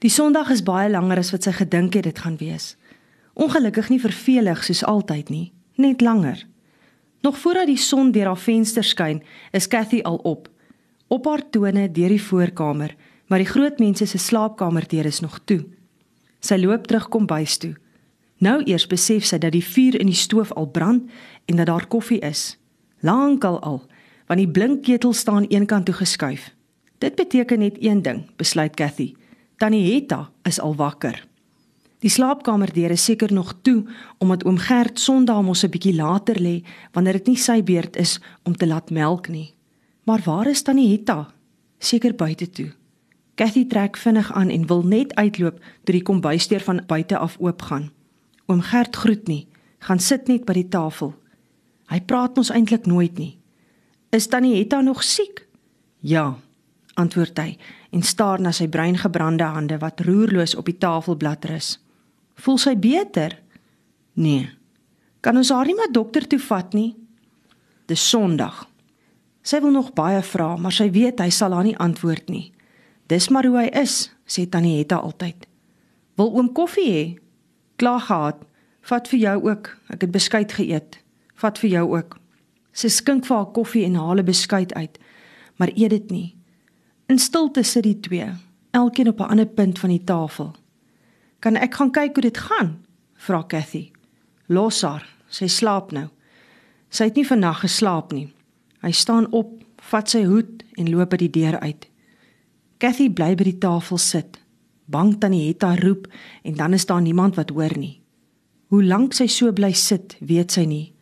Die Sondag is baie langer as wat sy gedink het dit gaan wees. Ongelukkig nie vervelig soos altyd nie, net langer. Nog voordat die son deur haar venster skyn, is Cathy al op. Op haar tone deur die voorkamer, maar die groot mense se slaapkamerdeur is nog toe. Sy loop terug kom bys toe. Nou eers besef sy dat die vuur in die stoof al brand en dat daar koffie is. Lankal al, want die blinkketel staan eenkant toe geskuif. Dit beteken net een ding, besluit Cathy. Tannie Hetta is al wakker. Die slaapkamerdeur is seker nog toe omdat oom Gert Sondag mos 'n bietjie later lê wanneer dit nie sy beurt is om te laat melk nie. Maar waar is tannie Hetta? Seker buite toe. Cathy trek vinnig aan en wil net uitloop toe die kombuisdeur van buite af oopgaan. Oom Gert groet nie, gaan sit net by die tafel. Hy praat mos eintlik nooit nie. Is tannie Hetta nog siek? Ja, antwoord hy en staar na sy breingebrande hande wat roerloos op die tafelblad rus. Voel sy beter? Nee. Kan ons haar nie maar dokter toe vat nie? Dis Sondag. Sy wil nog baie vra, maar sy weet hy sal haar nie antwoord nie. Dis maar hoe hy is, sê Tannie Hetta altyd. Wil oom koffie hê? Klaar gehad. Vat vir jou ook. Ek het beskuit geëet. Vat vir jou ook. Sy skink vir haar koffie en haal 'n beskuit uit, maar eet dit nie. In stilte sit die twee, elkeen op 'n ander punt van die tafel. Kan ek gaan kyk hoe dit gaan? vra Cathy. Los haar, sy slaap nou. Sy het nie vannag geslaap nie. Hy staan op, vat sy hoed en loop by die deur uit. Cathy bly by die tafel sit. Bang tannie Hetta roep en dan is daar niemand wat hoor nie. Hoe lank sy so bly sit, weet sy nie.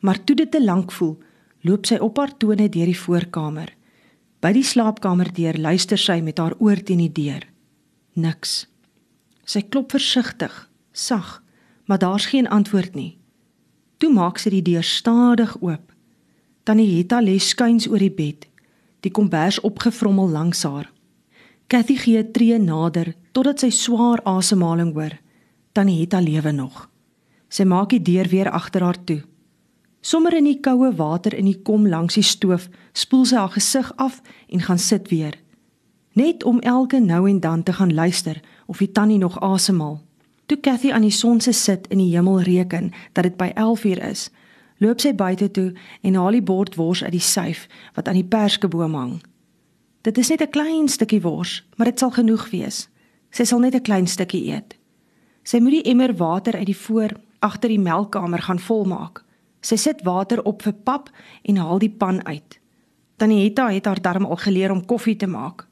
Maar toe dit te lank voel, loop sy op haar tone deur die voorkamer. By die slaapkamerdeur luister sy met haar oor teen die deur. Niks. Sy klop versigtig, sag, maar daar's geen antwoord nie. Toe maak sy die deur stadig oop. Tannie Hetta lê skuins oor die bed, die kombers opgevrommel langs haar. Cathy gee 'n tree nader totdat sy swaar asemhaling hoor. Tannie Hetta lewe nog. Sy maak die deur weer agter haar toe. Sommer in die koue water in die kom langs die stoof, spoel sy haar gesig af en gaan sit weer. Net om elke nou en dan te gaan luister of die tannie nog asemhaal. Toe Cathy aan die son se sit in die hemel reken dat dit by 11uur is, loop sy buite toe en haal die bord wors uit die syf wat aan die perskeboom hang. Dit is net 'n klein stukkie wors, maar dit sal genoeg wees. Sy sal net 'n klein stukkie eet. Sy moet die emmer water uit die voor agter die melkkamer gaan volmaak. Sy sit water op vir pap en haal die pan uit. Tannie Hetta het haar darm al geleer om koffie te maak.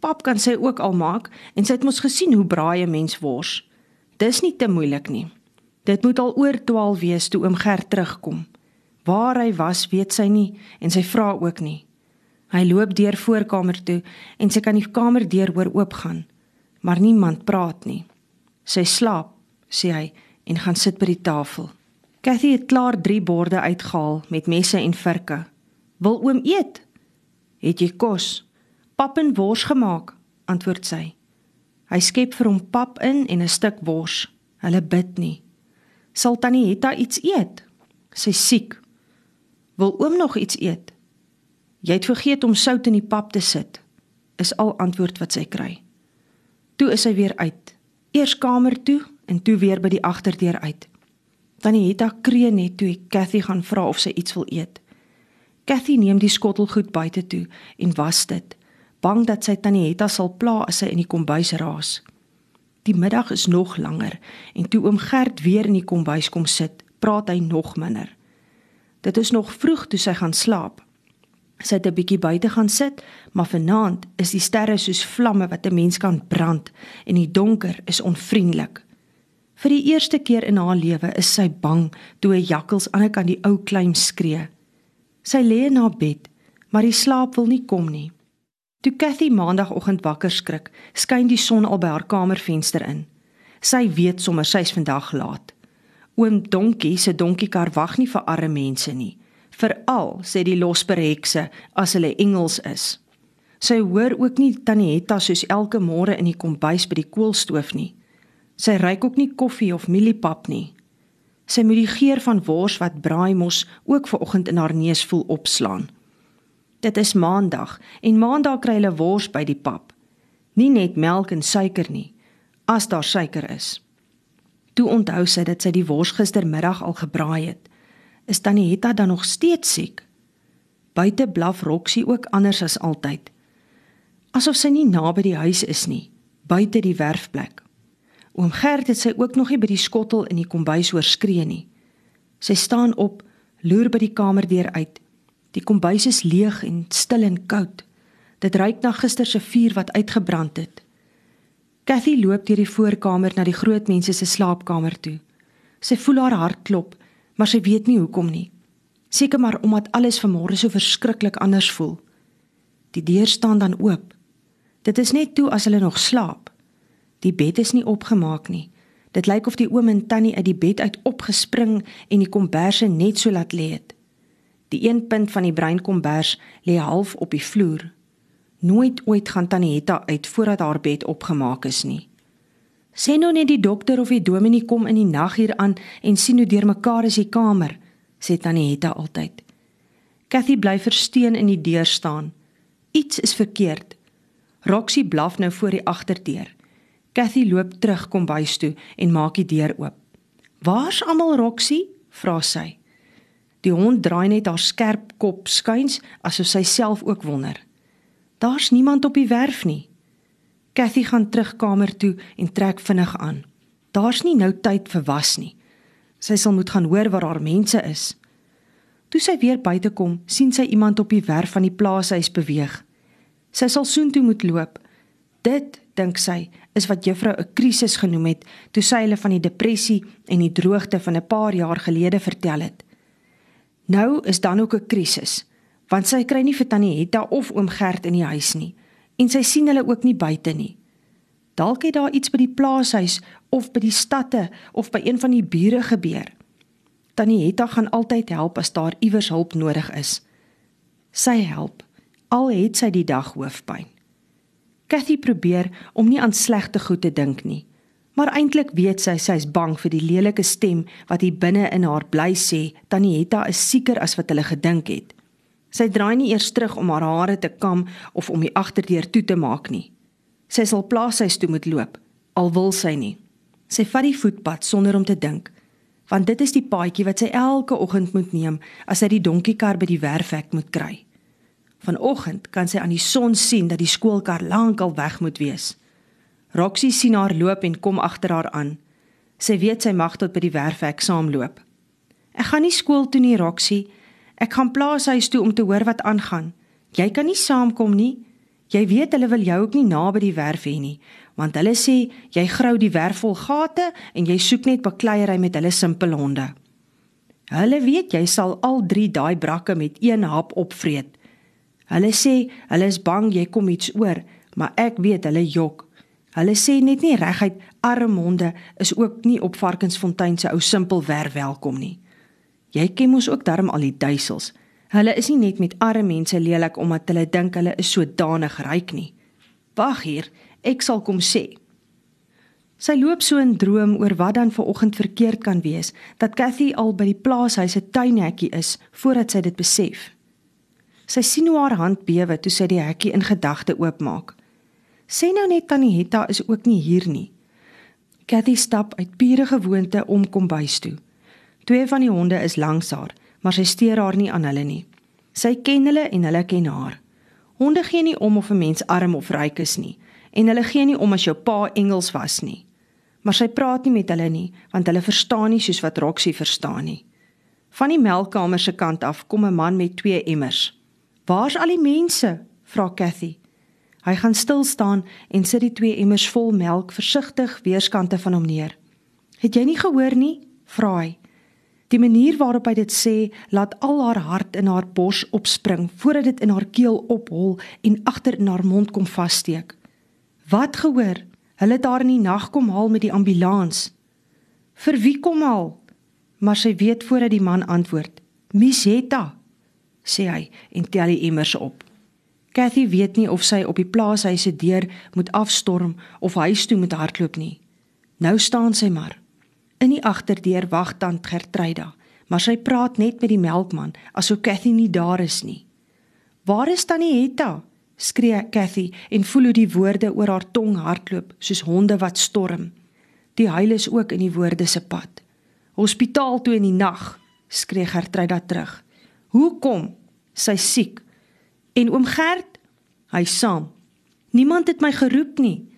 Pap kan sy ook al maak en sy het mos gesien hoe braai 'n mens wors. Dis nie te moeilik nie. Dit moet al oor 12 wees toe oom Gert terugkom. Waar hy was, weet sy nie en sy vra ook nie. Hy loop deur voorkamer toe en sy kan die kamer deur hoor oopgaan, maar niemand praat nie. Sy slaap, sê hy en gaan sit by die tafel. Cathy het klaar 3 borde uitgehaal met messe en virke. Wil oom eet? Het jy kos? pap en wors gemaak, antwoord sy. Hy skep vir hom pap in en 'n stuk wors. Hulle bid nie. Sal tannie Hetta iets eet? Sy siek. Wil oom nog iets eet? Jy het vergeet om sout in die pap te sit. Is al antwoord wat sy kry. Toe is sy weer uit. Eers kamer toe en toe weer by die agterdeur uit. Tannie Hetta kreun net toe Cathy gaan vra of sy iets wil eet. Cathy neem die skottelgoed buite toe en was dit bang dat sy tannie Hetta sal pla as sy in die kombuis raas. Die middag is nog langer en toe oom Gert weer in die kombuis kom sit, praat hy nog minder. Dit is nog vroeg toe sy gaan slaap. Sy het 'n bietjie buite gaan sit, maar vanaand is die sterre soos vlamme wat 'n mens kan brand en die donker is onvriendelik. Vir die eerste keer in haar lewe is sy bang toe 'n jakkals aan die kant die ou klein skree. Sy lê in haar bed, maar die slaap wil nie kom nie. Toe Cathy maandagooggend wakker skrik, skyn die son al by haar kamervenster in. Sy weet sommer sy's vandag laat. Oom Donkie se donkiekar wag nie vir arme mense nie, veral sê die losperhekse as hulle engels is. Sy hoor ook nie Tannie Hetta soos elke môre in die kombuis by die koolstoof nie. Sy ruik ook nie koffie of mieliepap nie. Sy moet die geur van wors wat braai mos ook ver oggend in haar neus voel opslaan. Dit is maandag en maandag kry hulle wors by die pap. Nie net melk en suiker nie, as daar suiker is. Toe onthou sy dat sy die wors gistermiddag al gebraai het. Is Tannie Hetta dan nog steeds siek? Buite blaf Roxie ook anders as altyd. Asof sy nie naby die huis is nie, buite die werfplek. Oom Gert het sy ook nog nie by die skottel in die kombuis oorskree nie. Sy staan op, loer by die kamerdeur uit. Die kombuis is leeg en stil en koud. Dit ruik na gister se vuur wat uitgebrand het. Cathy loop deur die voorkamer na die groot mense se slaapkamer toe. Sy voel haar hart klop, maar sy weet nie hoekom nie. Seker maar omdat alles vanmôre so verskriklik anders voel. Die deur staan dan oop. Dit is net toe as hulle nog slaap. Die bed is nie opgemaak nie. Dit lyk of die oom en tannie uit die bed uit opgespring en die komberse net so laat lê het. Die een punt van die bruin kombers lê half op die vloer. Nooit ooit gaan tannie Hetta uit voordat haar bed opgemaak is nie. Sê nou net die dokter of die dominee kom in die nag hier aan en sien hoe deurmekaar is die kamer, sê tannie Hetta altyd. Cathy bly versteen in die deur staan. Iets is verkeerd. Roxie blaf nou voor die agterdeur. Cathy loop terug kom bys toe en maak die deur oop. "Waar's almal, Roxie?" vra sy. Die hond draai net haar skerp kop skuins asof sy self ook wonder. "Daar's niemand op die werf nie." Cathy gaan terug kamer toe en trek vinnig aan. Daar's nie nou tyd vir was nie. Sy sal moet gaan hoor waar haar mense is. Toe sy weer buite kom, sien sy iemand op die werf van die plaashuis beweeg. Sy sal soontoe moet loop. Dit, dink sy, is wat juffrou 'n krisis genoem het toe sy hulle van die depressie en die droogte van 'n paar jaar gelede vertel het. Nou is dan ook 'n krisis, want sy kry nie vir tannie Hetta of oom Gert in die huis nie en sy sien hulle ook nie buite nie. Dalk het daar iets by die plaashuis of by die stadte of by een van die bure gebeur. Tannie Hetta gaan altyd help as daar iewers hulp nodig is. Sy help al het sy die dag hoofpyn. Cathy probeer om nie aan slegte goed te dink nie. Maar eintlik weet sy sy's bang vir die lelike stem wat hier binne in haar bly sê Tannie Hetta is sieker as wat hulle gedink het. Sy draai nie eers terug om haar hare te kam of om die agterdeur toe te maak nie. Sy sal plaashuis toe moet loop, al wil sy nie. Sy vat die voetpad sonder om te dink, want dit is die paadjie wat sy elke oggend moet neem as sy die donkiekar by die werfhek moet kry. Vanoggend kan sy aan die son sien dat die skoolkar lankal weg moet wees. Roxie sien haar loop en kom agter haar aan. Sy weet sy mag tot by die werfhek saamloop. Ek gaan nie skool toe nie, Roxie. Ek gaan plaashuis toe om te hoor wat aangaan. Jy kan nie saamkom nie. Jy weet hulle wil jou ook nie naby die werf hê nie, want hulle sê jy grou die werf vol gate en jy soek net bakleierery met hulle simpel honde. Hulle weet jy sal al 3 daai brakke met een hap opvreet. Hulle sê hulle is bang jy kom iets oor, maar ek weet hulle jok. Hulle sê net nie reguit armonde is ook nie op Varkensfontein se ou simpel werf welkom nie. Jy ken mos ook darm al die duisels. Hulle is nie net met arme mense lelik omdat hulle dink hulle is sodanig ryk nie. Wag hier, ek sal kom sê. Sy loop so in droom oor wat dan ver oggend verkeerd kan wees dat Cathy al by die plaashuis se tuinhekkie is voordat sy dit besef. Sy sien hoe haar hand bewe toe sy die hekkie in gedagte oopmaak. Sê nou net tannie Hetta is ook nie hier nie. Cathy stap uit pure gewoonte om kom bys toe. Twee van die honde is langs haar, maar sy steur haar nie aan hulle nie. Sy ken hulle en hulle ken haar. Honde gee nie om of 'n mens arm of ryk is nie en hulle gee nie om as jou pa Engels was nie. Maar sy praat nie met hulle nie want hulle verstaan nie soos wat Roxie verstaan nie. Van die melkkamer se kant af kom 'n man met twee emmers. Waar's al die mense? vra Cathy. Hy gaan stil staan en sit die twee emmers vol melk versigtig weerskante van hom neer. Het jy nie gehoor nie? vra hy. Die manier waarop hy dit sê, laat al haar hart in haar bors opspring voordat dit in haar keel ophol en agter in haar mond kom vassteek. Wat gehoor? Hulle het haar in die nag kom haal met die ambulans. Vir wie kom haal? Maar sy weet voordat die man antwoord. Misetta sê hy en tel die emmers op. Cathy weet nie of sy op die plaashuis se deur moet afstorm of huis toe moet hardloop nie. Nou staan sy maar. In die agterdeur wag tant Gertruida, maar sy praat net met die melkman asof Cathy nie daar is nie. "Waar is tannie Hetta?" skree Cathy en voel hoe die woorde oor haar tong hardloop soos honde wat storm. Die huil is ook in die woorde se pad. Hospitaal toe in die nag, skree Gertruida terug. Hoekom? Sy siek. En oom Gert, hy saam. Niemand het my geroep nie.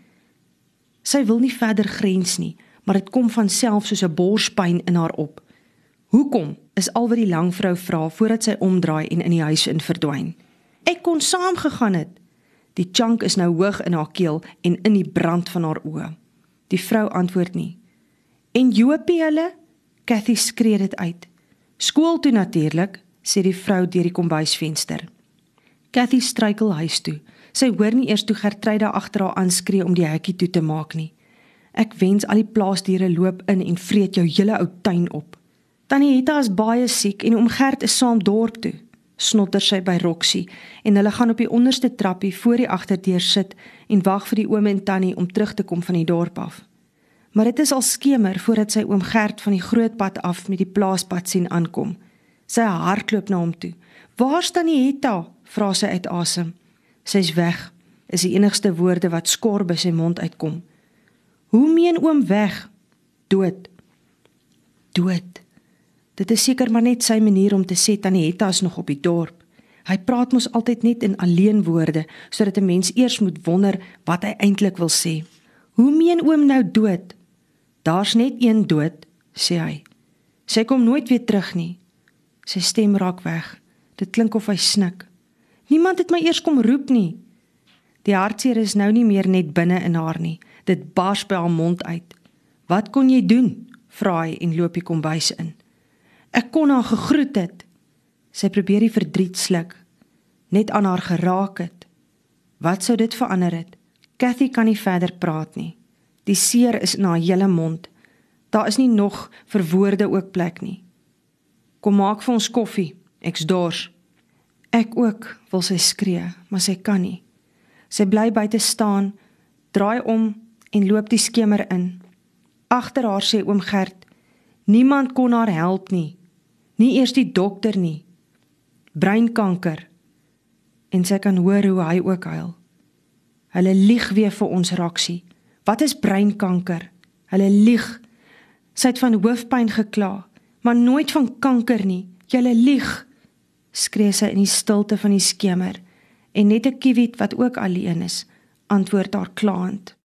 Sy wil nie verder grens nie, maar dit kom van self soos 'n borspyn in haar op. Hoekom? Is al wat die lang vrou vra voordat sy omdraai en in die huis in verdwyn. Ek kon saam gegaan het. Die chunk is nou hoog in haar keel en in die brand van haar oë. Die vrou antwoord nie. En Jopie hulle? Cathy skree dit uit. Skool toe natuurlik, sê die vrou deur die kombuisvenster. Cathy struikel huis toe. Sy hoor nie eers toe Gertruida agter haar aanskree om die hekkie toe te maak nie. Ek wens al die plaasdiere loop in en vreet jou hele ou tuin op. Tannie Hetta is baie siek en oom Gert is saam dorp toe snotter sy by Roxy en hulle gaan op die onderste trappie voor die agterdeur sit en wag vir die oom en tannie om terug te kom van die dorp af. Maar dit is al skemer voordat sy oom Gert van die groot pad af met die plaaspad sien aankom. Sy hardloop na hom toe. "Waar staan die Hetta?" vra sy uit asem. "Sy's weg," is die enigste woorde wat skor by sy mond uitkom. "Hoe meen oom weg?" "Dood." "Dood." Dit is seker maar net sy manier om te sê Tannie Hetta is nog op die dorp. Hy praat mos altyd net in alleen woorde sodat 'n mens eers moet wonder wat hy eintlik wil sê. Hoe meen oom nou dood? Daar's net een dood, sê hy. Sy kom nooit weer terug nie. Sy stem raak weg. Dit klink of hy snik. Niemand het my eers kom roep nie. Die hartseer is nou nie meer net binne in haar nie. Dit bars by haar mond uit. Wat kon jy doen? vra hy en loop die kombuis in. Ek kon haar gegroet het. Sy probeer die verdriet sluk. Net aan haar geraak het. Wat sou dit verander het? Cathy kan nie verder praat nie. Die seer is in haar hele mond. Daar is nie nog vir woorde ook plek nie. Kom maak vir ons koffie. Ek's dors. Ek ook, wil sy skree, maar sy kan nie. Sy bly buite staan, draai om en loop die skemer in. Agter haar sê oom Gert: "Niemand kon haar help nie." Nie eers die dokter nie. Breinkanker. En sy kan hoor hoe hy ook huil. Hulle lieg weer vir ons Raksie. Wat is breinkanker? Hulle lieg. Sy het van hoofpyn gekla, maar nooit van kanker nie. Julle lieg. Skree sy in die stilte van die skemer en net 'n kiewit wat ook alleen is, antwoord haar klaand.